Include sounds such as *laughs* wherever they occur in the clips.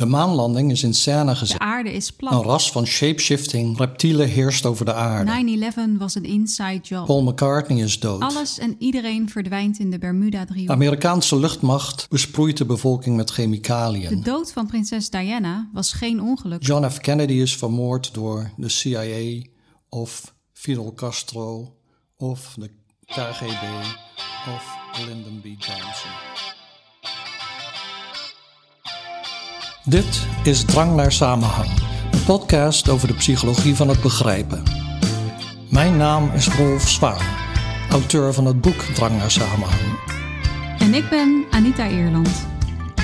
De maanlanding is in scène gezet. De aarde is Een plat. ras van shapeshifting reptielen heerst over de aarde. 9-11 was een inside job. Paul McCartney is dood. Alles en iedereen verdwijnt in de De Bermuda-driehoek. Amerikaanse luchtmacht besproeit de bevolking met De chemicaliën. dood van prinses Diana was geen ongeluk. John F. Kennedy is vermoord door de CIA of Fidel Castro of de KGB of Lyndon B. Johnson. Dit is Drang naar Samenhang, podcast over de psychologie van het begrijpen. Mijn naam is Rolf Zwaan, auteur van het boek Drang naar Samenhang. En ik ben Anita Eerland.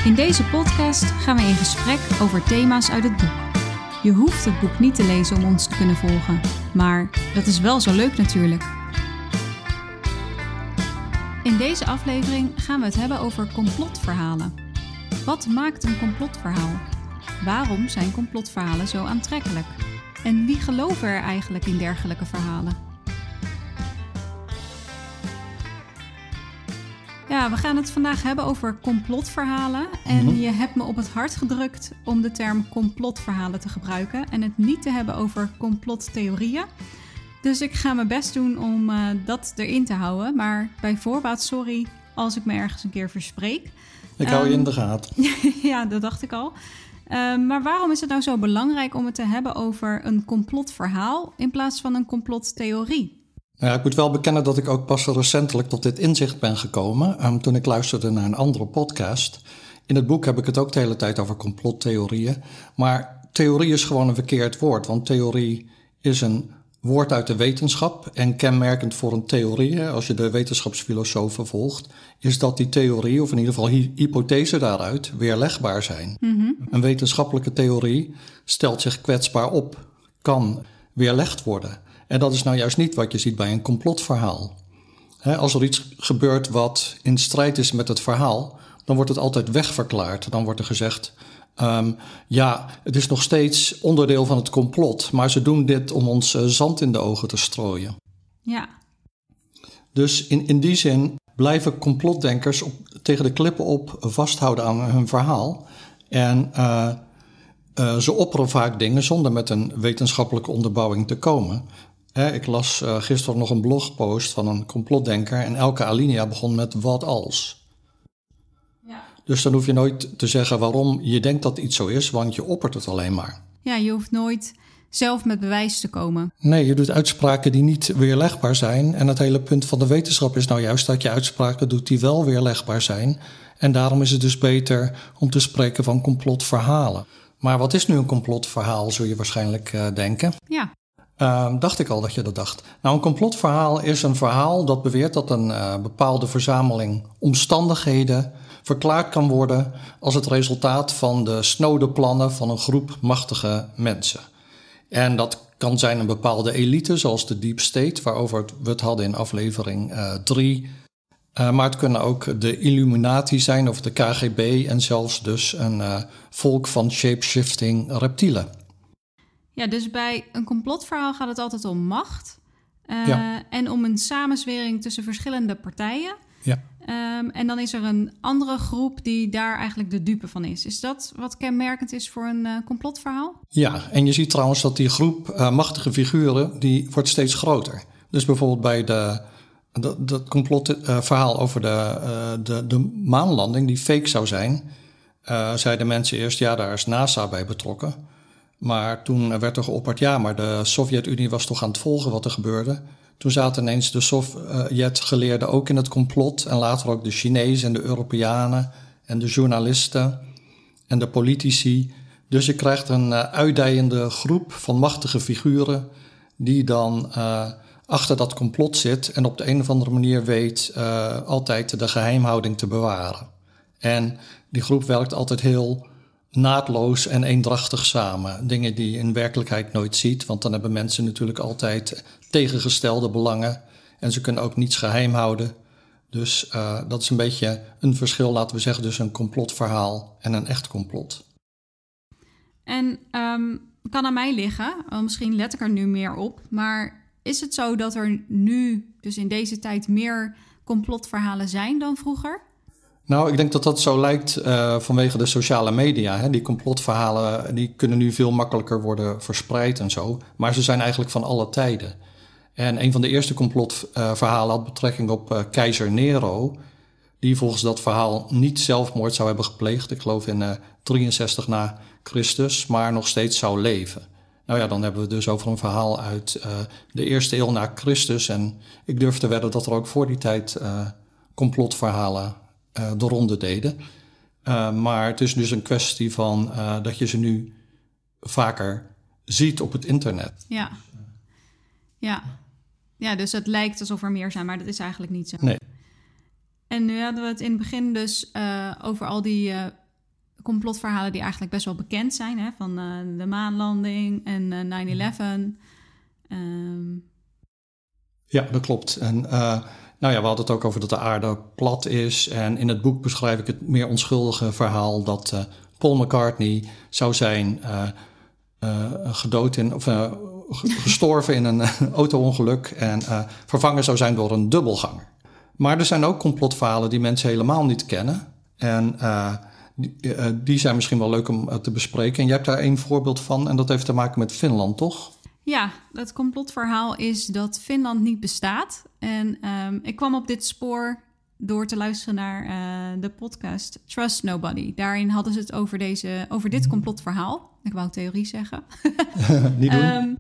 In deze podcast gaan we in gesprek over thema's uit het boek. Je hoeft het boek niet te lezen om ons te kunnen volgen, maar dat is wel zo leuk natuurlijk. In deze aflevering gaan we het hebben over complotverhalen. Wat maakt een complotverhaal? Waarom zijn complotverhalen zo aantrekkelijk? En wie geloven er eigenlijk in dergelijke verhalen? Ja, we gaan het vandaag hebben over complotverhalen. En Mhm. je hebt me op het hart gedrukt om de term complotverhalen te gebruiken en het niet te hebben over complottheorieën. Dus ik ga mijn best doen om eh, dat erin te houden. Maar bij voorbaat, sorry als ik me ergens een keer verspreek. Ik hou je Ehm, in de gaten. *laughs* ja, dat dacht ik al. Ehm, maar waarom is het nou zo belangrijk om het te hebben over een complotverhaal in plaats van een complottheorie? Nou Ja, ik moet wel bekennen dat ik ook pas recentelijk tot dit inzicht ben gekomen. ehm, toen ik luisterde naar een andere podcast. In het boek heb ik het ook de hele tijd over complottheorieën. Maar theorie is gewoon een verkeerd woord. Want theorie is een woord uit de wetenschap. En kenmerkend voor een theorie, als je de wetenschapsfilosofen volgt, is dat die theorie, of in ieder geval hy- hypothese daaruit, weerlegbaar zijn. Een wetenschappelijke theorie stelt zich kwetsbaar op, kan weerlegd worden. En dat is nou juist niet wat je ziet bij een complotverhaal. Hè, als er iets gebeurt wat in strijd is met het verhaal, dan wordt het altijd wegverklaard. Dan wordt er gezegd: ehm, ja, het is nog steeds onderdeel van het complot, maar ze doen dit om ons eh, zand in de ogen te strooien. Ja, Dus in, in die zin blijven complotdenkers op, tegen de klippen op vasthouden aan hun verhaal. En eh, eh, ze opperen vaak dingen zonder met een wetenschappelijke onderbouwing te komen. Hè, ik las gisteren nog een blogpost van een complotdenker en elke alinea begon met wat als. Dus dan hoef je nooit te zeggen waarom je denkt dat iets zo is, want je oppert het alleen maar. ja, je hoeft nooit zelf met bewijs te komen. Nee, je doet uitspraken die niet weerlegbaar zijn. En het hele punt van de wetenschap is nou juist dat je uitspraken doet die wel weerlegbaar zijn. En daarom is het dus beter om te spreken van complotverhalen. Maar wat is nu een complotverhaal, zul je waarschijnlijk eh, denken. Ja, Ehm, dacht ik al dat je dat dacht. Nou, een complotverhaal is een verhaal dat beweert dat een eh, bepaalde verzameling omstandigheden verklaard kan worden als het resultaat van de snode plannen van een groep machtige mensen. En dat kan zijn een bepaalde elite, zoals de Deep State, waarover we het hadden in aflevering 3. maar het kunnen ook de Illuminati zijn of de KGB en zelfs dus een eh, volk van shapeshifting reptielen. Ja, dus bij een complotverhaal gaat het altijd om macht. eh, Ja. En om een samenzwering tussen verschillende partijen. Ehm, en dan is er een andere groep die daar eigenlijk de dupe van is. Is dat wat kenmerkend is voor een eh, complotverhaal? Ja, en je ziet trouwens dat die groep eh, machtige figuren, die wordt steeds groter. Dus bijvoorbeeld bij de, dat, complotverhaal over de, eh, de, de maanlanding, die fake zou zijn, eh, zeiden mensen eerst, ja, daar is NASA bij betrokken. Maar toen werd er geopperd, ja, maar de Sovjet-Unie was toch aan het volgen wat er gebeurde. Toen zaten ineens de Sovjet-geleerden ook in het complot. En later ook de Chinezen en de Europeanen en de journalisten en de politici. Dus je krijgt een uh, uitdijende groep van machtige figuren die dan uh, achter dat complot zit en op de een of andere manier weet uh, altijd de geheimhouding te bewaren. En die groep werkt altijd heel naadloos en eendrachtig samen. Dingen die je in werkelijkheid nooit ziet, want dan hebben mensen natuurlijk altijd tegengestelde belangen en ze kunnen ook niets geheim houden. Dus uh, dat is een beetje een verschil, laten we zeggen, tussen een complotverhaal en een echt complot. En um, kan aan mij liggen, misschien let ik er nu meer op, maar is het zo dat er nu, dus in deze tijd, meer complotverhalen zijn dan vroeger? Nou, ik denk dat dat zo lijkt uh, vanwege de sociale media. Hè? Die complotverhalen die kunnen nu veel makkelijker worden verspreid en zo. Maar ze zijn eigenlijk van alle tijden. En een van de eerste complotverhalen had betrekking op uh, keizer Nero. Die volgens dat verhaal niet zelfmoord zou hebben gepleegd. Ik geloof in uh, 63 na Christus, maar nog steeds zou leven. Nou ja, dan hebben we dus over een verhaal uit uh, de eerste eeuw na Christus. En ik durf te wedden dat er ook voor die tijd complotverhalen uh, de ronde deden. maar het is dus een kwestie van dat je ze nu vaker ziet op het internet. Ja. Ja. Ja, dus het lijkt alsof er meer zijn, maar dat is eigenlijk niet zo. Nee. En nu hadden we het in het begin dus over al die complotverhalen die eigenlijk best wel bekend zijn. Hè? Van uh, de maanlanding en uh, 9-11. Um... Ja, dat klopt. En nou ja, we hadden het ook over dat de aarde plat is. En in het boek beschrijf ik het meer onschuldige verhaal dat Paul McCartney zou zijn gedood in, of gestorven in een auto-ongeluk en vervangen zou zijn door een dubbelganger. Maar er zijn ook complotverhalen die mensen helemaal niet kennen. En die, die, zijn misschien wel leuk om te bespreken. En jij hebt daar één voorbeeld van en dat heeft te maken met Finland, toch? Ja, het complotverhaal is dat Finland niet bestaat. En um, ik kwam op dit spoor door te luisteren naar uh, de podcast Trust Nobody. Daarin hadden ze het over, deze, over dit complotverhaal. Ik wou theorie zeggen. *laughs* niet doen. Um,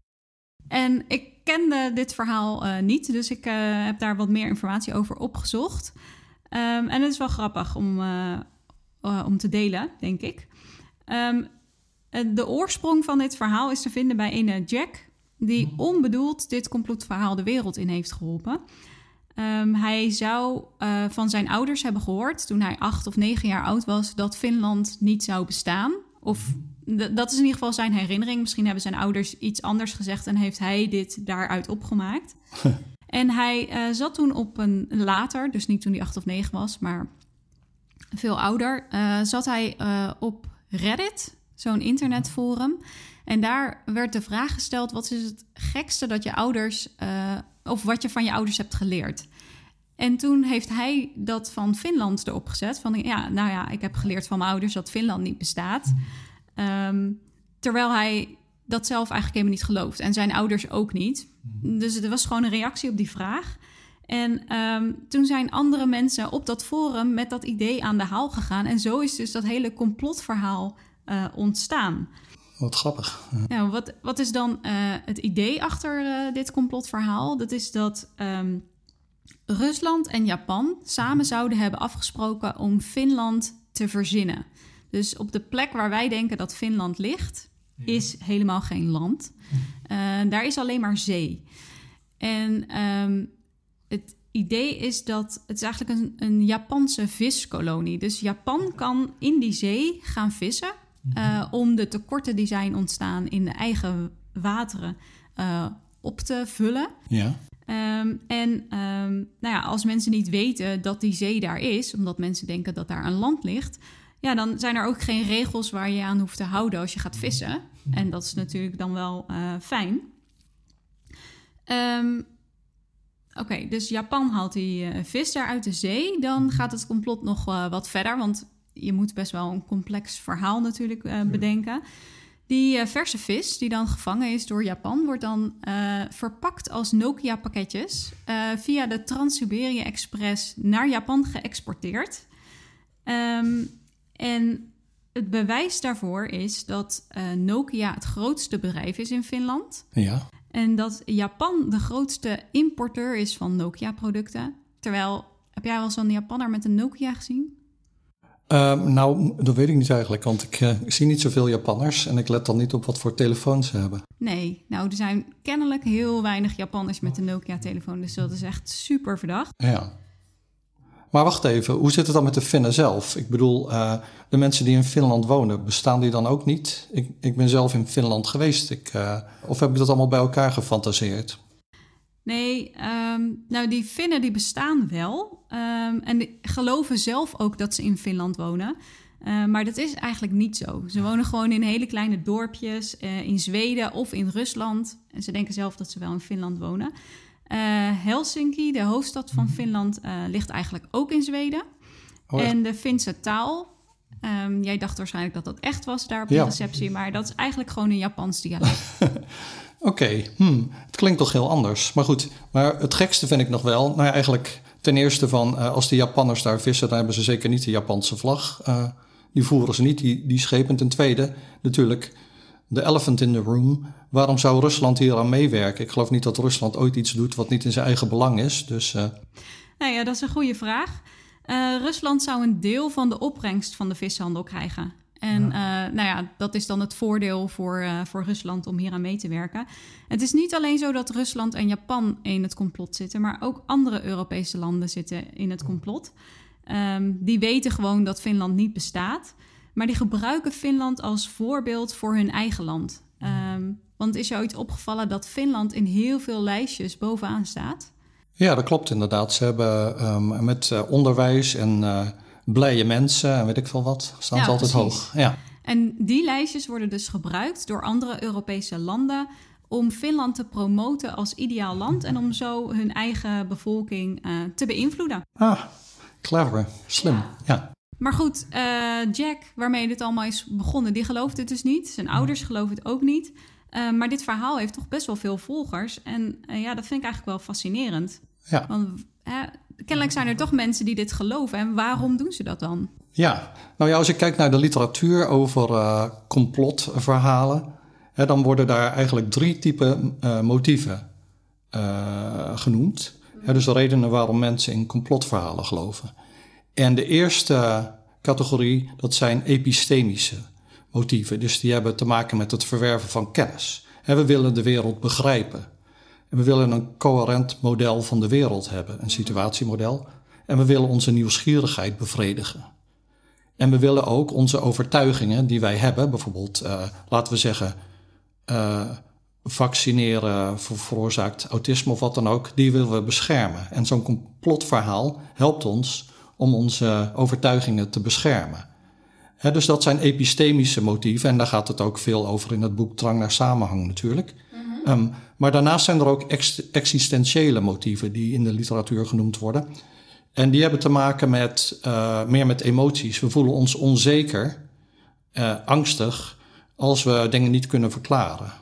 en ik kende dit verhaal niet, dus ik heb daar wat meer informatie over opgezocht. Um, en het is wel grappig om om te delen, denk ik. Um, de oorsprong van dit verhaal is te vinden bij een Jack, die mhm. onbedoeld dit complotverhaal de wereld in heeft geholpen. Um, hij zou uh, van zijn ouders hebben gehoord toen hij acht of negen jaar oud was dat Finland niet zou bestaan. Of mhm. dat is in ieder geval zijn herinnering. Misschien hebben zijn ouders iets anders gezegd en heeft hij dit daaruit opgemaakt. *laughs* en hij uh, zat toen op een later, dus niet toen hij acht of negen was, maar veel ouder, uh, zat hij op Reddit, zo'n internetforum. En daar werd de vraag gesteld: wat is het gekste dat je ouders, of wat je van je ouders hebt geleerd? En toen heeft hij dat van Finland erop gezet. Van ja, nou ja, ik heb geleerd van mijn ouders dat Finland niet bestaat. Um, terwijl hij dat zelf eigenlijk helemaal niet gelooft. En zijn ouders ook niet. Dus het was gewoon een reactie op die vraag. En um, toen zijn andere mensen op dat forum met dat idee aan de haal gegaan. En zo is dus dat hele complotverhaal uh, ontstaan. Wat grappig. Ja. Wat, wat is dan uh, het idee achter uh, dit complotverhaal? Dat is dat um, Rusland en Japan samen zouden hebben afgesproken om Finland te verzinnen. Dus op de plek waar wij denken dat Finland ligt, ja. is helemaal geen land. daar is alleen maar zee. En um, het idee is dat het is eigenlijk een, een Japanse viskolonie. Dus Japan kan in die zee gaan vissen uh, om de tekorten die zijn ontstaan in de eigen wateren uh, op te vullen. Ja. Um, en um, nou ja, als mensen niet weten dat die zee daar is, omdat mensen denken dat daar een land ligt, ja, dan zijn er ook geen regels waar je aan hoeft te houden als je gaat vissen. En dat is natuurlijk dan wel uh, fijn. Um, Oké, okay, dus Japan haalt die uh, vis daar uit de zee. Dan gaat het complot nog uh, wat verder, want je moet best wel een complex verhaal natuurlijk uh, bedenken. Die verse vis, die dan gevangen is door Japan, wordt dan verpakt als Nokia-pakketjes via de Trans-Siberië Express naar Japan geëxporteerd. Um, en het bewijs daarvoor is dat Nokia het grootste bedrijf is in Finland. Ja. En dat Japan de grootste importeur is van Nokia-producten. Terwijl, heb jij wel zo'n Japanner met een Nokia gezien? Uh, nou, dat weet ik niet eigenlijk, want ik, uh, ik, zie niet zoveel Japanners en ik let dan niet op wat voor telefoons ze hebben. Nee, nou, er zijn kennelijk heel weinig Japanners met een Nokia-telefoon, dus dat is echt super verdacht. Ja. Maar wacht even, hoe zit het dan met de Finnen zelf? Ik bedoel, uh, de mensen die in Finland wonen, bestaan die dan ook niet? Ik, ik ben zelf in Finland geweest. Ik, uh, of heb ik dat allemaal bij elkaar gefantaseerd? Nee, um, nou die Finnen die bestaan wel. Um, en die geloven zelf ook dat ze in Finland wonen. Uh, maar dat is eigenlijk niet zo. Ze wonen gewoon in hele kleine dorpjes in Zweden of in Rusland. En ze denken zelf dat ze wel in Finland wonen. Uh, Helsinki, de hoofdstad van mhm. Finland, uh, ligt eigenlijk ook in Zweden. Oh, en de Finse taal. Ehm, jij dacht waarschijnlijk dat dat echt was daar op de Ja. receptie, maar dat is eigenlijk gewoon een Japans dialect. *laughs* Oké, hmm, het klinkt toch heel anders. Maar goed, maar het gekste vind ik nog wel... Nou ja, eigenlijk ten eerste van... eh, als de Japanners daar vissen... dan hebben ze zeker niet de Japanse vlag. Eh, die voeren ze niet, die, die schepen. Ten tweede, natuurlijk, de elephant in the room. Waarom zou Rusland hier aan meewerken? Ik geloof niet dat Rusland ooit iets doet... wat niet in zijn eigen belang is. Dus eh, nou ja, dat is een goede vraag. Rusland zou een deel van de opbrengst van de vishandel krijgen. En eh, nou ja, dat is dan het voordeel voor, eh, voor Rusland om hier aan mee te werken. Het is niet alleen zo dat Rusland en Japan in het complot zitten, maar ook andere Europese landen zitten in het complot. Ehm, die weten gewoon dat Finland niet bestaat, maar die gebruiken Finland als voorbeeld voor hun eigen land. Ehm, want is je ooit opgevallen dat Finland in heel veel lijstjes bovenaan staat? ja, dat klopt inderdaad. Ze hebben ehm, met eh, onderwijs en blije mensen... en weet ik veel wat, staan Ja, altijd precies. hoog. Ja. En die lijstjes worden dus gebruikt door andere Europese landen om Finland te promoten als ideaal land en om zo hun eigen bevolking eh, te beïnvloeden. Ah, clever, slim, ja. Maar goed, eh, Jack, waarmee dit allemaal is begonnen, die gelooft het dus niet. Zijn ouders geloven het ook niet. Eh, maar dit verhaal heeft toch best wel veel volgers. En ja, dat vind ik eigenlijk wel fascinerend. Ja. Want kennelijk zijn er toch mensen die dit geloven. En waarom doen ze dat dan? Ja, nou ja, als je kijkt naar de literatuur over eh, complotverhalen, hè, dan worden daar eigenlijk drie typen eh, motieven eh, genoemd. Hè, dus de redenen waarom mensen in complotverhalen geloven. En de eerste categorie, dat zijn epistemische motieven. Dus die hebben te maken met het verwerven van kennis. Hè, we willen de wereld begrijpen. En we willen een coherent model van de wereld hebben, een situatiemodel. En we willen onze nieuwsgierigheid bevredigen. En we willen ook onze overtuigingen die wij hebben, bijvoorbeeld, eh, laten we zeggen, eh, vaccineren ver- veroorzaakt autisme of wat dan ook, die willen we beschermen. En zo'n complotverhaal helpt ons om onze overtuigingen te beschermen. Dus dat zijn epistemische motieven en daar gaat het ook veel over in het boek Drang naar Samenhang natuurlijk. Ehm, maar daarnaast zijn er ook ex- existentiële motieven die in de literatuur genoemd worden. En die hebben te maken met eh, meer met emoties. We voelen ons onzeker, eh, angstig, als we dingen niet kunnen verklaren.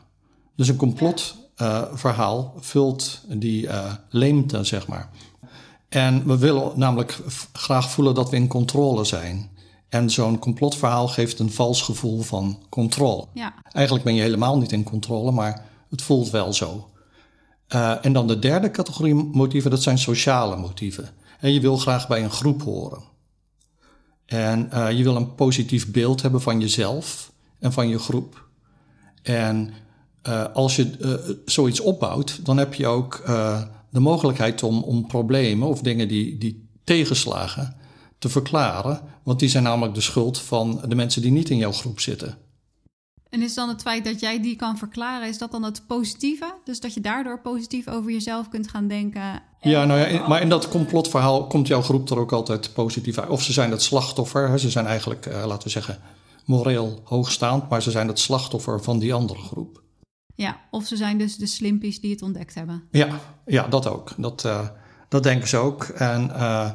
Dus een complotverhaal vult die eh, leemte, zeg maar. En we willen namelijk graag voelen dat we in controle zijn. En zo'n complotverhaal geeft een vals gevoel van controle. Ja, Eigenlijk ben je helemaal niet in controle, maar het voelt wel zo. Eh, en dan de derde categorie motieven, dat zijn sociale motieven. En je wil graag bij een groep horen. En eh, je wil een positief beeld hebben van jezelf en van je groep. En eh, als je zoiets opbouwt, dan heb je ook de mogelijkheid om, om problemen of dingen die, die tegenslagen te verklaren. Want die zijn namelijk de schuld van de mensen die niet in jouw groep zitten. En is dan het feit dat jij die kan verklaren, is dat dan het positieve? Dus dat je daardoor positief over jezelf kunt gaan denken. Ja, nou ja, in- maar in dat complotverhaal komt jouw groep er ook altijd positief uit. Of ze zijn het slachtoffer, hè, ze zijn eigenlijk, eh, laten we zeggen, moreel hoogstaand, maar ze zijn het slachtoffer van die andere groep. Ja, of ze zijn dus de slimpies die het ontdekt hebben. Ja, ja dat ook. Dat, eh, dat denken ze ook. En eh,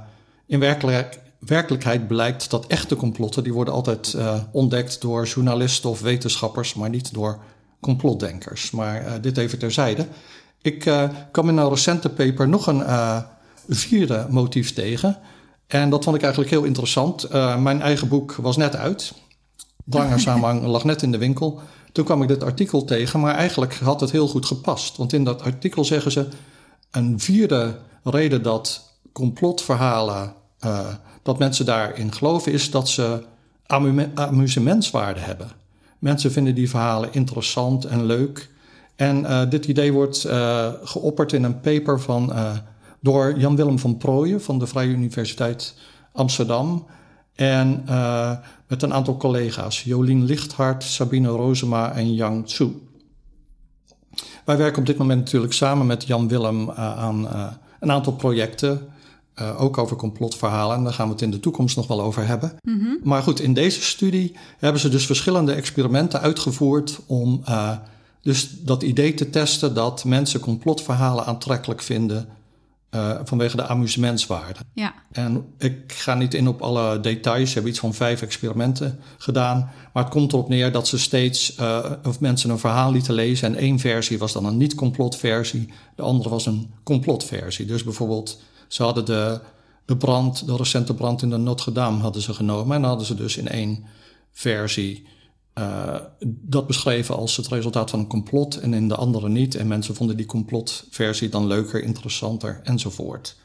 in werkelijk, werkelijkheid blijkt dat echte complotten, die worden altijd eh, ontdekt door journalisten of wetenschappers, maar niet door complotdenkers. Maar eh, dit even terzijde. Ik eh, kwam in een recente paper nog een vierde motief tegen. En dat vond ik eigenlijk heel interessant. Mijn eigen boek was net uit. *laughs* Samenhang lag net in de winkel. Toen kwam ik dit artikel tegen, maar eigenlijk had het heel goed gepast. Want in dat artikel zeggen ze een vierde reden dat complotverhalen, eh, dat mensen daarin geloven, is dat ze amu- amusementswaarde hebben. Mensen vinden die verhalen interessant en leuk. En eh, dit idee wordt eh, geopperd in een paper van, door Jan-Willem van Prooijen van de Vrije Universiteit Amsterdam. En met een aantal collega's, Jolien Lichthart, Sabine Rozema en Yang Tzu. Wij werken op dit moment natuurlijk samen met Jan Willem eh, aan een aantal projecten, eh, ook over complotverhalen. En daar gaan we het in de toekomst nog wel over hebben. Maar goed, in deze studie hebben ze dus verschillende experimenten uitgevoerd om eh, dus dat idee te testen dat mensen complotverhalen aantrekkelijk vinden uh, vanwege de amusementswaarde. Ja. En ik ga niet in op alle details. Ze hebben iets van vijf experimenten gedaan. Maar het komt erop neer dat ze steeds uh, of mensen een verhaal lieten lezen. En één versie was dan een niet-complotversie. De andere was een complotversie. Dus bijvoorbeeld, ze hadden de, de brand, de recente brand in de Notre Dame hadden ze genomen. En dan hadden ze dus in één versie uh, dat beschreven als het resultaat van een complot en in de andere niet. En mensen vonden die complotversie dan leuker, interessanter enzovoort.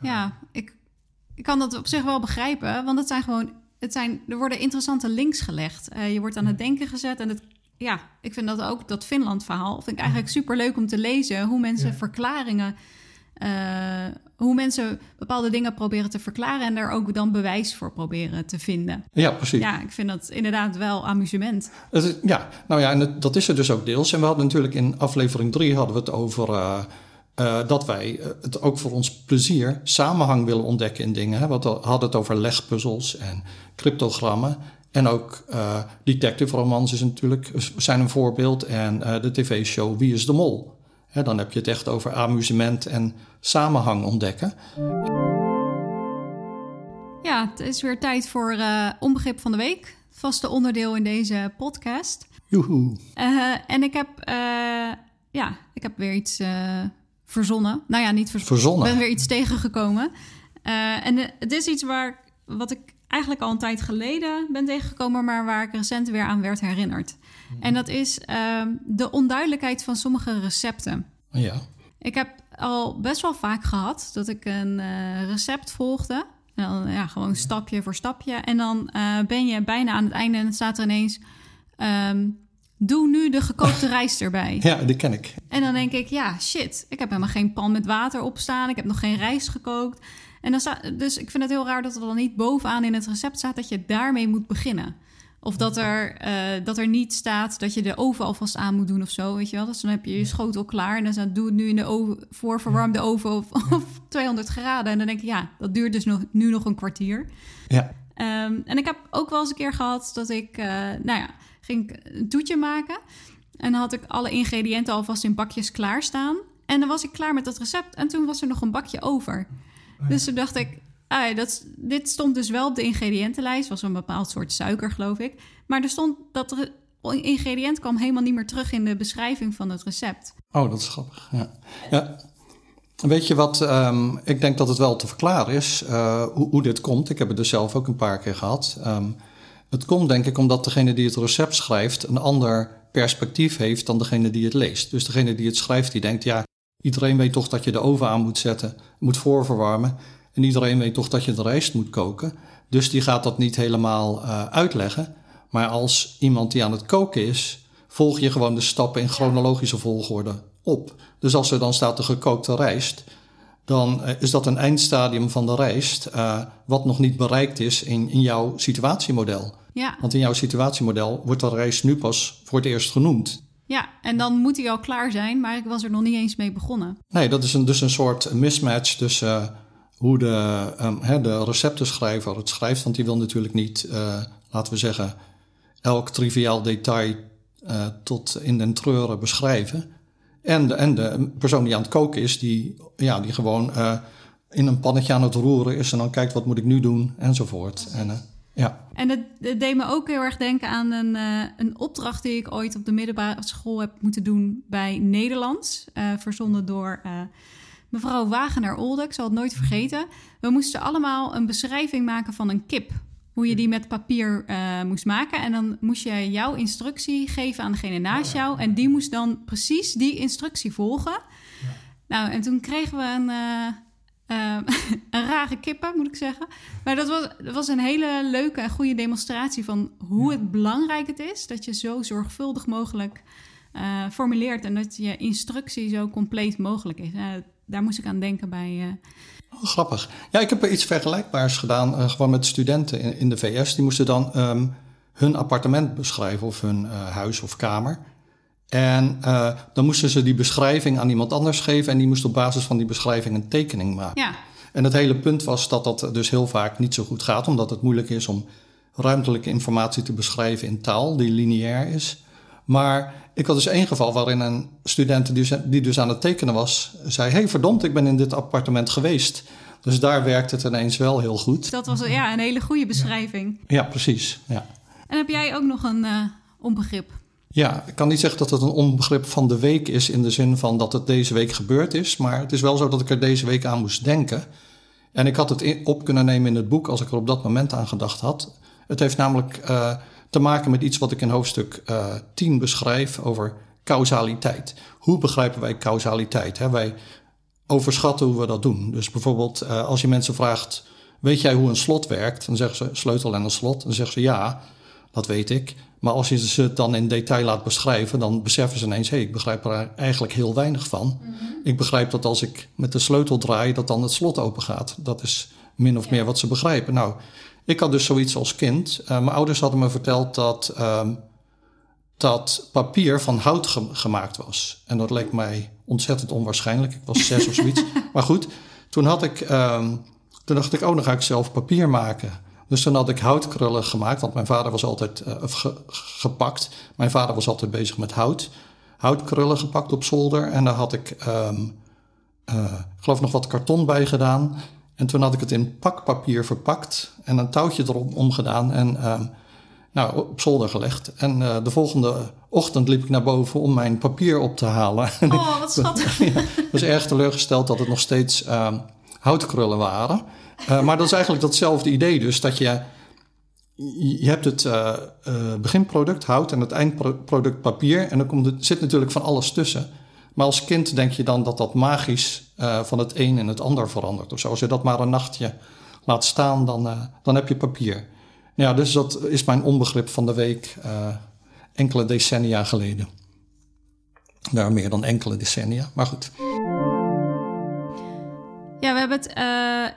Ja, ik, ik kan dat op zich wel begrijpen, want het zijn gewoon, het zijn, er worden interessante links gelegd. Uh, je wordt aan het denken gezet en het, ja, ik vind dat ook dat Finland-verhaal vind ik eigenlijk super leuk om te lezen hoe mensen ja. verklaringen uh, hoe mensen bepaalde dingen proberen te verklaren en daar ook dan bewijs voor proberen te vinden. Ja, precies. Ja, ik vind dat inderdaad wel amusement. Het, ja, nou ja, en dat is er dus ook deels. En we hadden natuurlijk in aflevering 3 hadden we het over uh, uh, dat wij het ook voor ons plezier samenhang willen ontdekken in dingen. Hè? We hadden het over legpuzzels en cryptogrammen. En ook uh, detective romans is natuurlijk, zijn een voorbeeld. En de tv-show Wie is de Mol? He, dan heb je het echt over amusement en samenhang ontdekken. Ja, het is weer tijd voor uh, Onbegrip van de Week. Vaste onderdeel in deze podcast. Joehoe. Uh, en ik heb, uh, ja, ik heb weer iets verzonnen. Nou ja, niet verzonnen. verzonnen. Ik ben weer iets tegengekomen. en het is iets waar, wat ik eigenlijk al een tijd geleden ben tegengekomen... maar waar ik recent weer aan werd herinnerd. En dat is uh, de onduidelijkheid van sommige recepten. Ja. Ik heb al best wel vaak gehad dat ik een uh, recept volgde. En dan, ja, gewoon stapje voor stapje. En dan uh, ben je bijna aan het einde en het staat er ineens... Um, doe nu de gekookte *laughs* rijst erbij. Ja, die ken ik. En dan denk ik, ja, shit. Ik heb helemaal geen pan met water opstaan. Ik heb nog geen rijst gekookt. En dan staat, dus ik vind het heel raar dat er dan niet bovenaan in het recept staat... dat je daarmee moet beginnen. Of dat er, uh, dat er niet staat dat je de oven alvast aan moet doen of zo, weet je wel. Dus dan heb je je schotel klaar en dan staat doe het nu in de oven, voorverwarmde oven of, of 200 graden. En dan denk ik, ja, dat duurt dus nog, nu nog een kwartier. Ja. Um, en ik heb ook wel eens een keer gehad dat ik, uh, nou ja, ging een toetje maken. En dan had ik alle ingrediënten alvast in bakjes klaarstaan. En dan was ik klaar met dat recept en toen was er nog een bakje over. Dus toen dacht ik, Ah, dat, dit stond dus wel op de ingrediëntenlijst. was een bepaald soort suiker, geloof ik. Maar er stond dat er ingrediënt kwam helemaal niet meer terug in de beschrijving van het recept. Oh, dat is grappig. Ja. Weet je wat? Um, ik denk dat het wel te verklaren is uh, hoe, hoe, dit komt. Ik heb het dus zelf ook een paar keer gehad. Um, het komt denk ik omdat degene die het recept schrijft een ander perspectief heeft dan degene die het leest. Dus degene die het schrijft, die denkt, ja, iedereen weet toch dat je de oven aan moet zetten, moet voorverwarmen. En iedereen weet toch dat je de rijst moet koken. Dus die gaat dat niet helemaal uh, uitleggen. Maar als iemand die aan het koken is, volg je gewoon de stappen in chronologische volgorde op. Dus als er dan staat de gekookte rijst, dan uh, is dat een eindstadium van de rijst, uh, wat nog niet bereikt is in, in jouw situatiemodel. Ja. Want in jouw situatiemodel wordt de rijst nu pas voor het eerst genoemd. Ja, en dan moet hij al klaar zijn, maar ik was er nog niet eens mee begonnen. Nee, dat is een, dus een soort mismatch tussen hoe de, um, de receptenschrijver het schrijft. Want die wil natuurlijk niet, uh, laten we zeggen, elk triviaal detail uh, tot in den treuren beschrijven. En de, en de persoon die aan het koken is, die, ja, die gewoon uh, in een pannetje aan het roeren is en dan kijkt wat moet ik nu doen enzovoort. En, ja. En het, het, deed me ook heel erg denken aan een, een opdracht die ik ooit op de middelbare school heb moeten doen bij Nederlands, verzonden door mevrouw Wagener-Olde, ik zal het nooit vergeten. We moesten allemaal een beschrijving maken van een kip. Hoe je die met papier uh, moest maken. En dan moest je jouw instructie geven aan degene naast jou. En die moest dan precies die instructie volgen. Ja. Nou, en toen kregen we een, uh, uh, *laughs* een rare kippen, moet ik zeggen. Maar dat was, dat was een hele leuke en goede demonstratie van hoe ja. het belangrijk het is dat je zo zorgvuldig mogelijk formuleert en dat je instructie zo compleet mogelijk is daar moest ik aan denken bij. Uh... Oh, grappig. Ja, ik heb er iets vergelijkbaars gedaan, uh, gewoon met studenten in, in, de VS. Die moesten dan um, hun appartement beschrijven, of hun uh, huis of kamer. En dan moesten ze die beschrijving aan iemand anders geven. En die moest op basis van die beschrijving een tekening maken. Ja. En het hele punt was dat dat dus heel vaak niet zo goed gaat, omdat het moeilijk is om ruimtelijke informatie te beschrijven in taal die lineair is. Maar ik had dus één geval waarin een student die dus aan het tekenen was, zei: hey, verdomd, ik ben in dit appartement geweest. Dus daar werkt het ineens wel heel goed. Dat was ja, een hele goede beschrijving. Ja, precies. Ja. En heb jij ook nog een uh, onbegrip? Ja, ik kan niet zeggen dat het een onbegrip van de week is in de zin van dat het deze week gebeurd is. Maar het is wel zo dat ik er deze week aan moest denken. En ik had het op kunnen nemen in het boek als ik er op dat moment aan gedacht had. Het heeft namelijk uh, te maken met iets wat ik in hoofdstuk uh, eh, 10 beschrijf over causaliteit. Hoe begrijpen wij causaliteit? Hè? Wij overschatten hoe we dat doen. Dus bijvoorbeeld uh, als je mensen vraagt, weet jij hoe een slot werkt? Dan zeggen ze sleutel en een slot. Dan zeggen ze ja, dat weet ik. Maar als je ze het dan in detail laat beschrijven, dan beseffen ze ineens: hé, hey, ik begrijp er eigenlijk heel weinig van. Mhm. Ik begrijp dat als ik met de sleutel draai, dat dan het slot open gaat. Dat is min of meer wat ze begrijpen. Nou, ik had dus zoiets als kind. Uh, mijn ouders hadden me verteld dat, uh, dat papier van hout gemaakt was. En dat leek mij ontzettend onwaarschijnlijk. Ik was zes of zoiets. *laughs* Maar goed, toen, had ik, um, toen dacht ik: oh, dan ga ik zelf papier maken. Dus toen had ik houtkrullen gemaakt, want mijn vader was altijd uh, gepakt. Mijn vader was altijd bezig met hout. Houtkrullen gepakt op zolder. En daar had ik, um, uh, ik geloof, nog wat karton bij gedaan. En toen had ik het in pakpapier verpakt en een touwtje erop omgedaan en uh, nou, op zolder gelegd. En uh, de volgende ochtend liep ik naar boven om mijn papier op te halen. Oh, wat *laughs* schattig. *laughs* ik was erg teleurgesteld dat het nog steeds uh, houtkrullen waren. Uh, maar dat is eigenlijk datzelfde idee dus, dat je... Je hebt het uh, beginproduct hout en het eindproduct papier. En dan komt zit natuurlijk van alles tussen. Maar als kind denk je dan dat dat magisch van het een en het ander verandert. Of. Als je dat maar een nachtje laat staan, dan, dan heb je papier. Ja, dus dat is mijn onbegrip van de week enkele decennia geleden. Nou, meer dan enkele decennia, maar goed. Ja, we hebben het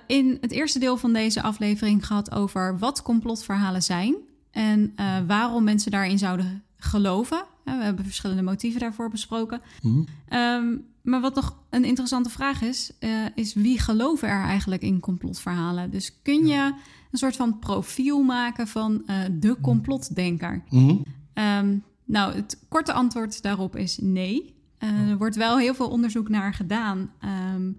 in het eerste deel van deze aflevering gehad over wat complotverhalen zijn en waarom mensen daarin zouden geloven. we hebben verschillende motieven daarvoor besproken. Mm. Um, maar wat nog een interessante vraag is, uh, is wie geloven er eigenlijk in complotverhalen? Dus kun je een soort van profiel maken van de complotdenker? Mm. Um, nou, het korte antwoord daarop is nee. er wordt wel heel veel onderzoek naar gedaan. Um,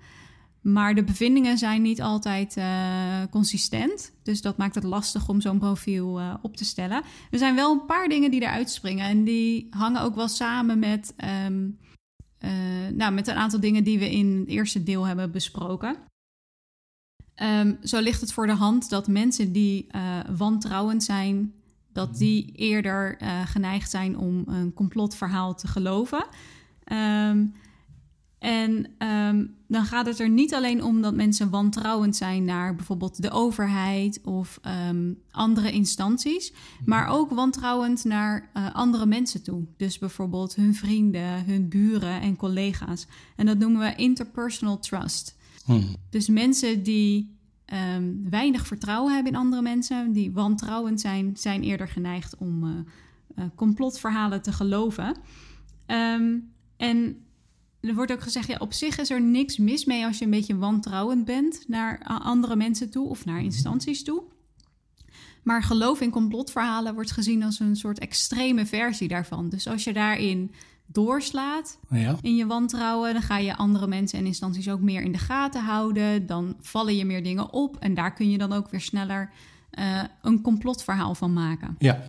maar de bevindingen zijn niet altijd uh, consistent. Dus dat maakt het lastig om zo'n profiel uh, op te stellen. Er zijn wel een paar dingen die eruit springen. En die hangen ook wel samen met, um, uh, nou, met een aantal dingen die we in het eerste deel hebben besproken. Um, zo ligt het voor de hand dat mensen die wantrouwend zijn, dat die eerder geneigd zijn om een complotverhaal te geloven. Um, en um, dan gaat het er niet alleen om dat mensen wantrouwend zijn naar bijvoorbeeld de overheid of um, andere instanties, maar ook wantrouwend naar uh, andere mensen toe. Dus bijvoorbeeld hun vrienden, hun buren en collega's. En dat noemen we interpersonal trust. Hmm. Dus mensen die um, weinig vertrouwen hebben in andere mensen, die wantrouwend zijn, zijn eerder geneigd om uh, uh, complotverhalen te geloven. en er wordt ook gezegd, ja, op zich is er niks mis mee als je een beetje wantrouwend bent naar andere mensen toe of naar instanties toe. Maar geloof in complotverhalen wordt gezien als een soort extreme versie daarvan. Dus als je daarin doorslaat ja. in je wantrouwen, dan ga je andere mensen en instanties ook meer in de gaten houden. Dan vallen je meer dingen op en daar kun je dan ook weer sneller uh, een complotverhaal van maken. Ja,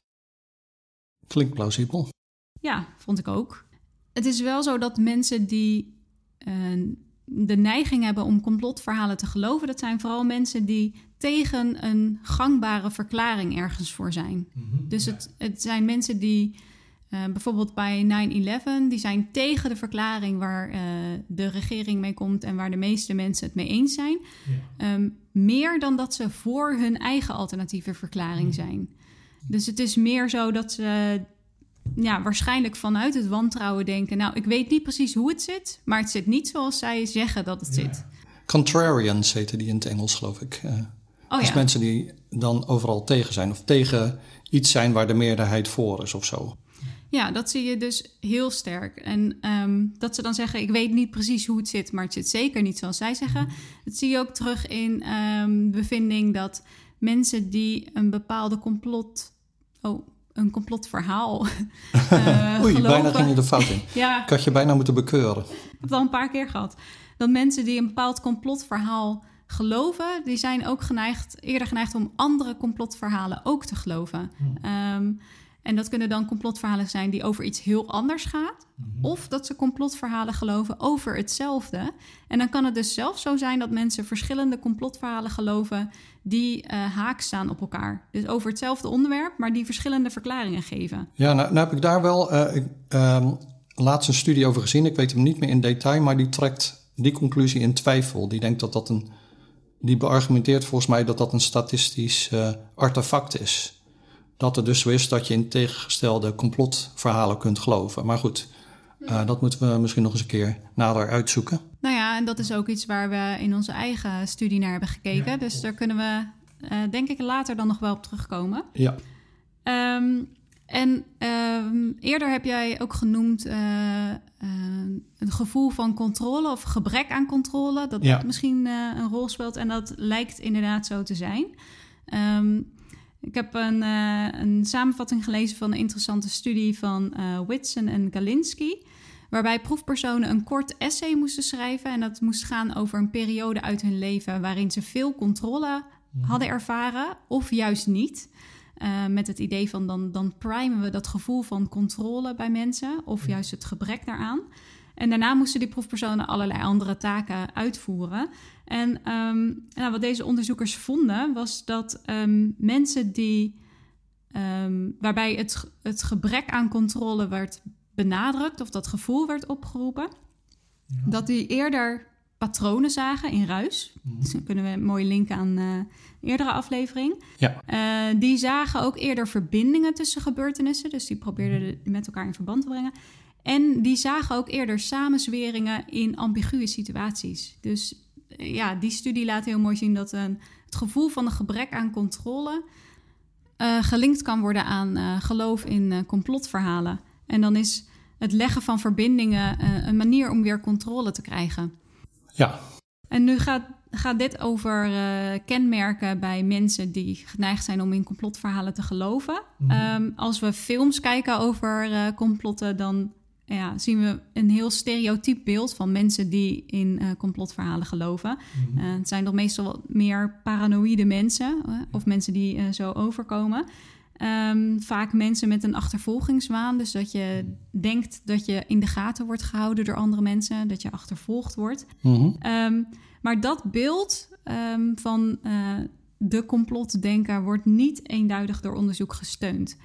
klinkt plausibel. Ja, vond ik ook het is wel zo dat mensen die uh, de neiging hebben om complotverhalen te geloven, dat zijn vooral mensen die tegen een gangbare verklaring ergens voor zijn. Mm -hmm, dus ja. het, het zijn mensen die uh, bijvoorbeeld bij 9-11, die zijn tegen de verklaring waar uh, de regering mee komt en waar de meeste mensen het mee eens zijn. Ja. Um, meer dan dat ze voor hun eigen alternatieve verklaring mm. zijn. Dus het is meer zo dat ze ja, waarschijnlijk vanuit het wantrouwen denken... nou, ik weet niet precies hoe het zit... maar het zit niet zoals zij zeggen dat het zit. Contrarians heten die in het Engels, geloof ik. Uh, oh, dus ja. mensen die dan overal tegen zijn... of tegen iets zijn waar de meerderheid voor is of zo. Ja, dat zie je dus heel sterk. En um, dat ze dan zeggen, ik weet niet precies hoe het zit... maar het zit zeker niet zoals zij zeggen. Dat zie je ook terug in um, bevinding dat mensen die een bepaalde complot... Oh, een complotverhaal uh, *laughs* *laughs* Oei, geloven. bijna ging je de fout in. Ja, Ik had je bijna moeten bekeuren. ik heb het al een paar keer gehad. Dat mensen die een bepaald complotverhaal geloven, die zijn ook geneigd, eerder geneigd om andere complotverhalen ook te geloven. Ehm, en dat kunnen dan complotverhalen zijn die over iets heel anders gaat. Of dat ze complotverhalen geloven over hetzelfde. En dan kan het dus zelfs zo zijn dat mensen verschillende complotverhalen geloven die uh, haak staan op elkaar. Dus over hetzelfde onderwerp, maar die verschillende verklaringen geven. Ja, nou, nou heb ik daar wel uh, laatst een studie over gezien. Ik weet hem niet meer in detail, maar die trekt die conclusie in twijfel. Die denkt dat dat een. Die beargumenteert volgens mij dat dat een statistisch uh, artefact is. Dat er dus zo is dat je in tegengestelde complotverhalen kunt geloven. Maar goed, uh, dat moeten we misschien nog eens een keer nader uitzoeken. Nou ja, en dat is ook iets waar we in onze eigen studie naar hebben gekeken. Ja. Dus daar kunnen we, uh, denk ik, later dan nog wel op terugkomen. Ja. Um, en um, eerder heb jij ook genoemd uh, een gevoel van controle of gebrek aan controle. Dat ja. misschien een rol speelt. En dat lijkt inderdaad zo te zijn. Um, ik heb een, uh, een, samenvatting gelezen van een interessante studie van uh, Whitson en Galinsky. Waarbij proefpersonen een kort essay moesten schrijven. En dat moest gaan over een periode uit hun leven waarin ze veel controle hadden ervaren, of juist niet. Uh, met het idee van dan, dan primen we dat gevoel van controle bij mensen, of juist het gebrek daaraan. En daarna moesten die proefpersonen allerlei andere taken uitvoeren. En um, nou, wat deze onderzoekers vonden, was dat um, mensen die. Um, waarbij het, het gebrek aan controle werd benadrukt, of dat gevoel werd opgeroepen, ja. dat die eerder patronen zagen in ruis. Mm-hmm. Dus dan kunnen we een mooie linken aan uh, een eerdere aflevering. Ja. Uh, die zagen ook eerder verbindingen tussen gebeurtenissen, dus die probeerden het met elkaar in verband te brengen. En die zagen ook eerder samenzweringen in ambiguë situaties. Dus ja, die studie laat heel mooi zien dat een, het gevoel van een gebrek aan controle uh, gelinkt kan worden aan uh, geloof in uh, complotverhalen. En dan is het leggen van verbindingen een manier om weer controle te krijgen. Ja. En nu gaat, gaat dit over kenmerken bij mensen die geneigd zijn om in complotverhalen te geloven. Mm-hmm. Um, als we films kijken over complotten, dan ja, zien we een heel stereotyp beeld van mensen die in uh, complotverhalen geloven. Mm-hmm. Uh, het zijn toch meestal wat meer paranoïde mensen, uh, of mensen die zo overkomen. Um, vaak mensen met een achtervolgingswaan, dus dat je denkt dat je in de gaten wordt gehouden door andere mensen, dat je achtervolgd wordt. Mm-hmm. Um, maar dat beeld um, van de complotdenker wordt niet eenduidig door onderzoek gesteund.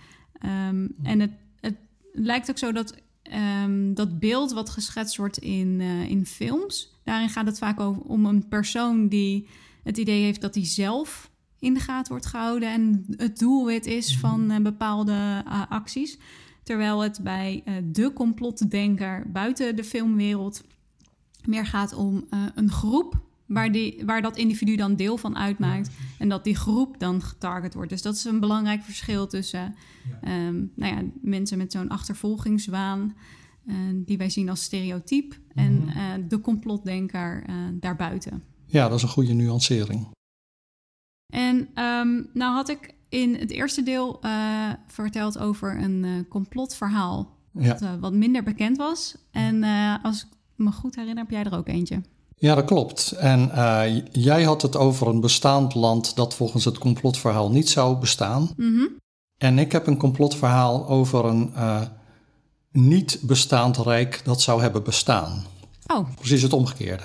En het, het lijkt ook zo dat Um, dat beeld wat geschetst wordt in, uh, in films, daarin gaat het vaak over, om een persoon die het idee heeft dat hij zelf in de gaten wordt gehouden en het doelwit is van uh, bepaalde uh, acties. Terwijl het bij de complotdenker buiten de filmwereld meer gaat om een groep waar, die, waar dat individu dan deel van uitmaakt. En dat die groep dan getarget wordt. Dus dat is een belangrijk verschil tussen ja. um, nou ja, mensen met zo'n achtervolgingswaan. Uh, die wij zien als stereotype. Mm-hmm. En uh, de complotdenker uh, daarbuiten. Ja, dat is een goede nuancering. En um, nou had ik in het eerste deel verteld over een complotverhaal. Ja. Wat, wat minder bekend was. En als ik me goed herinner, heb jij er ook eentje. Ja, dat klopt. En uh, jij had het over een bestaand land dat volgens het complotverhaal niet zou bestaan. Mm-hmm. En ik heb een complotverhaal over een uh, niet bestaand rijk dat zou hebben bestaan. Oh. Precies het omgekeerde.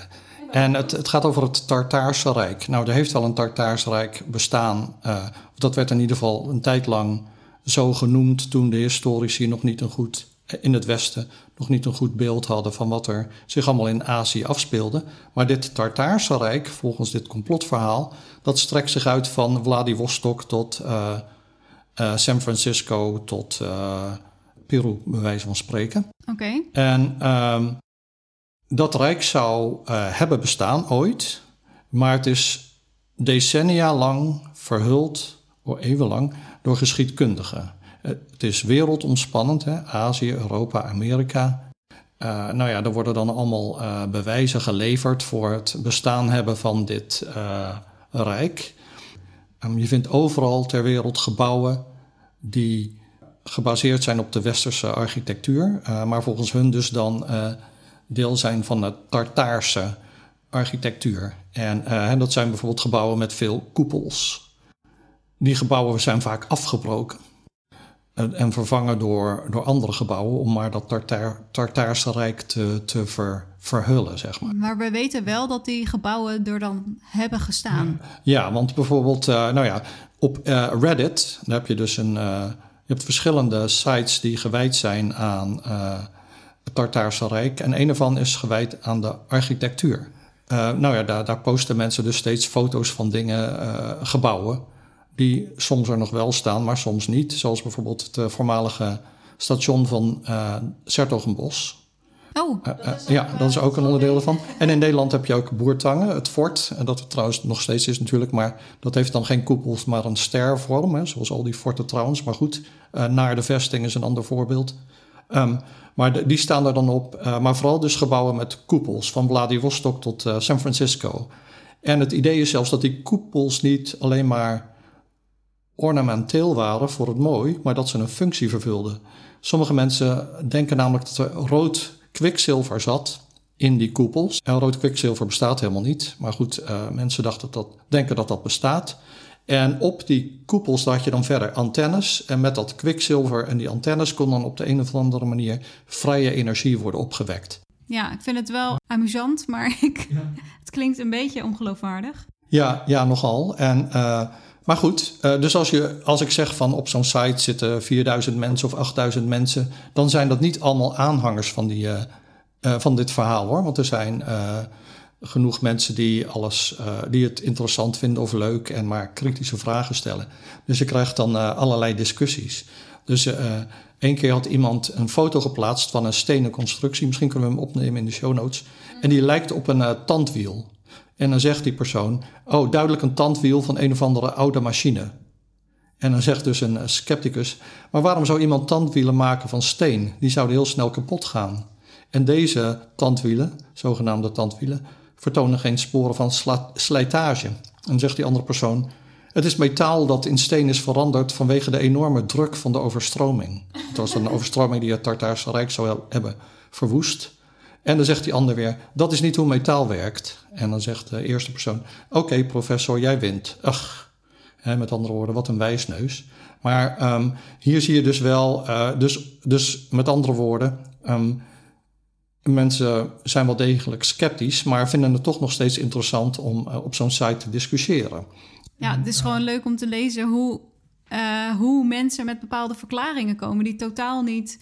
En het, het gaat over het Tartaarse Rijk. Nou, er heeft wel een Tartaars Rijk bestaan. Uh, dat werd in ieder geval een tijd lang zo genoemd toen de historici nog niet een goed in het Westen nog niet een goed beeld hadden van wat er zich allemaal in Azië afspeelde. Maar dit Tartaarse Rijk, volgens dit complotverhaal, dat strekt zich uit van Vladivostok tot uh, uh, San Francisco tot uh, Peru, bij wijze van spreken. Oké. Okay. En um, dat rijk zou hebben bestaan ooit, maar het is decennia lang verhuld, of eeuwenlang, door geschiedkundigen. Het is wereldomspannend, hè? Azië, Europa, Amerika. Uh, nou ja, er worden dan allemaal uh, bewijzen geleverd voor het bestaan hebben van dit rijk. Um, je vindt overal ter wereld gebouwen die gebaseerd zijn op de westerse architectuur, maar volgens hun dus dan deel zijn van de Tartaarse architectuur. En dat zijn bijvoorbeeld gebouwen met veel koepels. Die gebouwen zijn vaak afgebroken en vervangen door, door andere gebouwen om maar dat Tartaar, Tartaarse Rijk te, te ver, verhullen, zeg maar. Maar we weten wel dat die gebouwen er dan hebben gestaan. Ja, want bijvoorbeeld, uh, nou ja, op uh, Reddit, daar heb je dus een, uh, je hebt verschillende sites die gewijd zijn aan het Tartaarse Rijk. En een ervan is gewijd aan de architectuur. nou ja, daar, daar posten mensen dus steeds foto's van dingen, gebouwen die soms er nog wel staan, maar soms niet. Zoals bijvoorbeeld het eh, voormalige station van uh, Sertogenbos. Oh, uh, ja, dat is ook een onderdeel ervan. En in Nederland heb je ook Boertangen, het fort. En dat het trouwens nog steeds is natuurlijk, maar dat heeft dan geen koepels, maar een stervorm. Hè, zoals al die forten trouwens. Maar goed, naar de vesting is een ander voorbeeld. Um, maar de, die staan er dan op. maar vooral dus gebouwen met koepels, van Vladivostok tot San Francisco. En het idee is zelfs dat die koepels niet alleen maar ornamenteel waren voor het mooi, maar dat ze een functie vervulden. Sommige mensen denken namelijk dat er rood kwikzilver zat in die koepels. En rood kwikzilver bestaat helemaal niet. Maar goed, uh, mensen dachten dat, denken dat dat bestaat. En op die koepels had je dan verder antennes. En met dat kwikzilver en die antennes kon dan op de een of andere manier vrije energie worden opgewekt. Ja, ik vind het wel amusant, maar *laughs* ik, ja. het klinkt een beetje ongeloofwaardig. Ja, ja nogal. En uh, maar goed, uh, dus als, je, als ik zeg van op zo'n site zitten 4000 mensen of 8000 mensen, dan zijn dat niet allemaal aanhangers van, die, uh, uh, van dit verhaal hoor. Want er zijn genoeg mensen die, alles, die het interessant vinden of leuk en maar kritische vragen stellen. Dus je krijgt dan allerlei discussies. Dus één keer had iemand een foto geplaatst van een stenen constructie. Misschien kunnen we hem opnemen in de show notes. En die lijkt op een tandwiel. En dan zegt die persoon: Oh, duidelijk een tandwiel van een of andere oude machine. En dan zegt dus een scepticus: Maar waarom zou iemand tandwielen maken van steen? Die zouden heel snel kapot gaan. En deze tandwielen, zogenaamde tandwielen, vertonen geen sporen van slijtage. En dan zegt die andere persoon: Het is metaal dat in steen is veranderd vanwege de enorme druk van de overstroming. Het was een *laughs* overstroming die het Tartaarse Rijk zou hebben verwoest. En dan zegt die ander weer, dat is niet hoe metaal werkt. En dan zegt de eerste persoon, oké professor, jij wint. Ach, met andere woorden, wat een wijsneus. Maar um, hier zie je dus wel, uh, dus, dus met andere woorden, um, mensen zijn wel degelijk sceptisch, maar vinden het toch nog steeds interessant om uh, op zo'n site te discussiëren. Ja, het is gewoon leuk om te lezen hoe, uh, hoe mensen met bepaalde verklaringen komen die totaal niet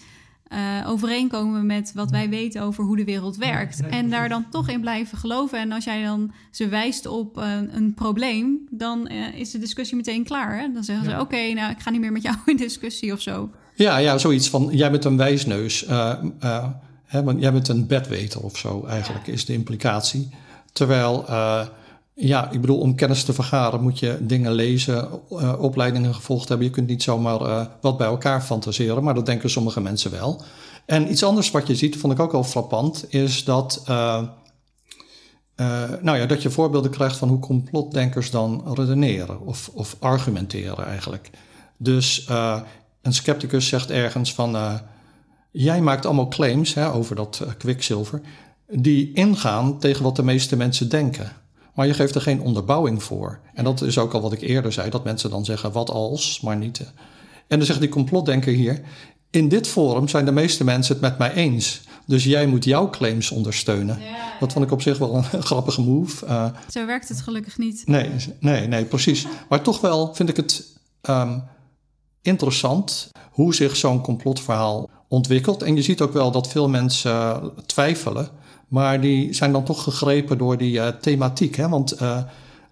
uh, overeenkomen met wat wij weten over hoe de wereld werkt. en daar dan toch in blijven geloven. En als jij dan ze wijst op een, een probleem, dan uh, is de discussie meteen klaar. Hè? Dan zeggen ze: Oké, nou, ik ga niet meer met jou in discussie of zo. Ja, ja zoiets van: jij bent een wijsneus. Hè, jij bent een bedweter of zo, eigenlijk, is de implicatie. Terwijl ja, ik bedoel, om kennis te vergaren moet je dingen lezen, uh, opleidingen gevolgd hebben. Je kunt niet zomaar uh, wat bij elkaar fantaseren, maar dat denken sommige mensen wel. En iets anders wat je ziet, vond ik ook wel frappant, is dat, uh, nou ja, dat je voorbeelden krijgt van hoe complotdenkers dan redeneren of, of argumenteren eigenlijk. Dus een scepticus zegt ergens van, jij maakt allemaal claims hè, over dat kwikzilver, die ingaan tegen wat de meeste mensen denken. Maar je geeft er geen onderbouwing voor. En dat is ook al wat ik eerder zei, dat mensen dan zeggen wat als, maar niet. En dan zegt die complotdenker hier, in dit forum zijn de meeste mensen het met mij eens. Dus jij moet jouw claims ondersteunen. Dat vond ik op zich wel een *laughs* grappige move. Uh, Zo werkt het gelukkig niet. Nee, nee, nee, precies. Maar toch wel vind ik het um, interessant hoe zich zo'n complotverhaal ontwikkelt. En je ziet ook wel dat veel mensen twijfelen. Maar die zijn dan toch gegrepen door die uh, thematiek. Hè? Want uh,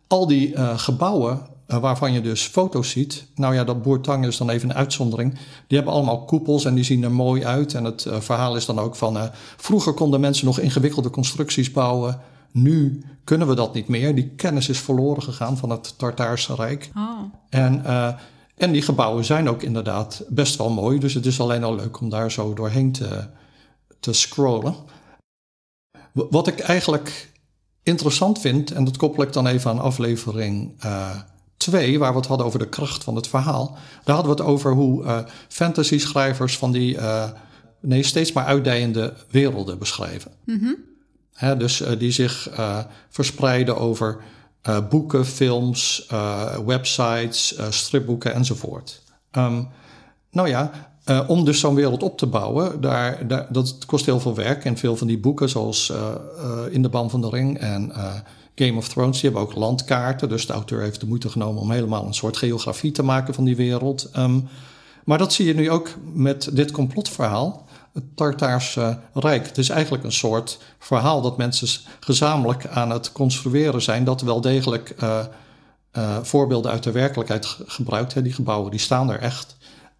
al die uh, gebouwen waarvan je dus foto's ziet. Nou ja, dat Boertang is dan even een uitzondering. Die hebben allemaal koepels en die zien er mooi uit. En het verhaal is dan ook van... vroeger konden mensen nog ingewikkelde constructies bouwen. Nu kunnen we dat niet meer. Die kennis is verloren gegaan van het Tartaarse Rijk. Oh. En, en die gebouwen zijn ook inderdaad best wel mooi. Dus het is alleen al leuk om daar zo doorheen te, te scrollen. Wat ik eigenlijk interessant vind, en dat koppel ik dan even aan aflevering 2, 2, waar we het hadden over de kracht van het verhaal, daar hadden we het over hoe uh, fantasy-schrijvers van die uh, nee, steeds maar uitdijende werelden beschrijven. Mm Hè, dus die zich verspreiden over boeken, films, websites, stripboeken enzovoort. Um, nou ja, uh, om dus zo'n wereld op te bouwen, daar, daar, dat kost heel veel werk. En veel van die boeken, zoals uh, uh, In de Ban van de Ring en Game of Thrones, die hebben ook landkaarten. Dus de auteur heeft de moeite genomen om helemaal een soort geografie te maken van die wereld. Um, maar dat zie je nu ook met dit complotverhaal, het Tartaarse Rijk. Het is eigenlijk een soort verhaal dat mensen gezamenlijk aan het construeren zijn, dat wel degelijk voorbeelden uit de werkelijkheid gebruikt. Hè. Die gebouwen die staan er echt.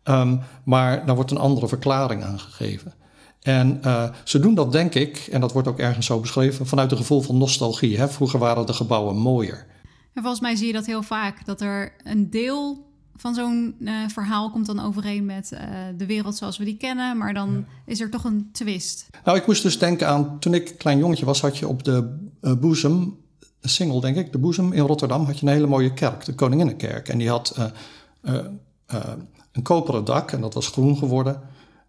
Um, maar daar wordt een andere verklaring aan gegeven. En uh, ze doen dat, denk ik, en dat wordt ook ergens zo beschreven, vanuit een gevoel van nostalgie. Hè? Vroeger waren de gebouwen mooier. En volgens mij zie je dat heel vaak, dat er een deel van zo'n uh, verhaal komt dan overeen met uh, de wereld zoals we die kennen, maar dan ja. is er toch een twist. Nou, ik moest dus denken aan, toen ik klein jongetje was, had je op de boezem, single denk ik, de boezem in Rotterdam, had je een hele mooie kerk, de Koninginnenkerk. En die had een koperen dak en dat was groen geworden.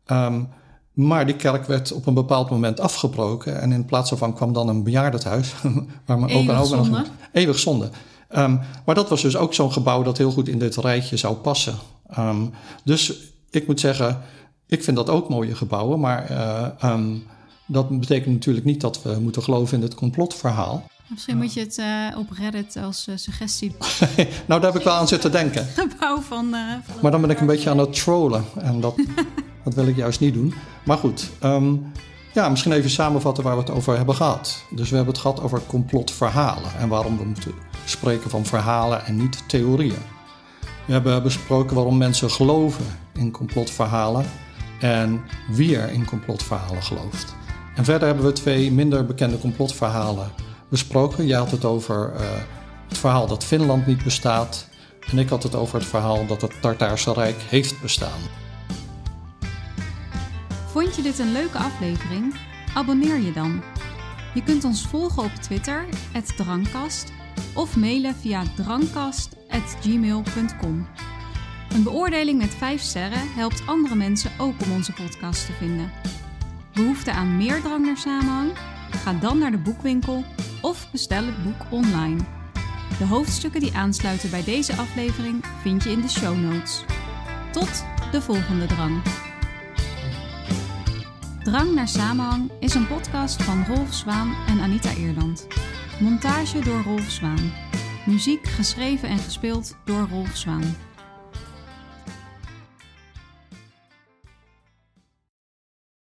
Um, maar die kerk werd op een bepaald moment afgebroken. En in plaats daarvan kwam dan een bejaardenhuis. *laughs* waar mijn opa en oma nog. Eeuwig zonde. Um, maar dat was dus ook zo'n gebouw dat heel goed in dit rijtje zou passen. Um, dus ik moet zeggen, ik vind dat ook mooie gebouwen. Maar uh, dat betekent natuurlijk niet dat we moeten geloven in het complotverhaal. Misschien moet je het uh, op Reddit als uh, suggestie. *laughs* nou, daar heb ik wel aan zitten denken. *laughs* Gebouw van. Uh, van maar dan ben ik een beetje aan het trollen. En dat, *laughs* dat wil ik juist niet doen. Maar goed, um, ja, misschien even samenvatten waar we het over hebben gehad. Dus we hebben het gehad over complotverhalen. En waarom we moeten spreken van verhalen en niet theorieën. We hebben besproken waarom mensen geloven in complotverhalen. En wie er in complotverhalen gelooft. En verder hebben we twee minder bekende complotverhalen besproken. Jij had het over uh, het verhaal dat Finland niet bestaat. En ik had het over het verhaal dat het Tartaarse Rijk heeft bestaan. Vond je dit een leuke aflevering? Abonneer je dan. Je kunt ons volgen op Twitter, Drankast, of mailen via drankast.gmail.com. Een beoordeling met 5 sterren helpt andere mensen ook om onze podcast te vinden. Behoefte aan meer drang naar samenhang? Ga dan naar de boekwinkel of bestel het boek online. De hoofdstukken die aansluiten bij deze aflevering vind je in de show notes. Tot de volgende drang. Drang naar samenhang is een podcast van Rolf Zwaan en Anita Eerland. Montage door Rolf Zwaan. Muziek geschreven en gespeeld door Rolf Zwaan.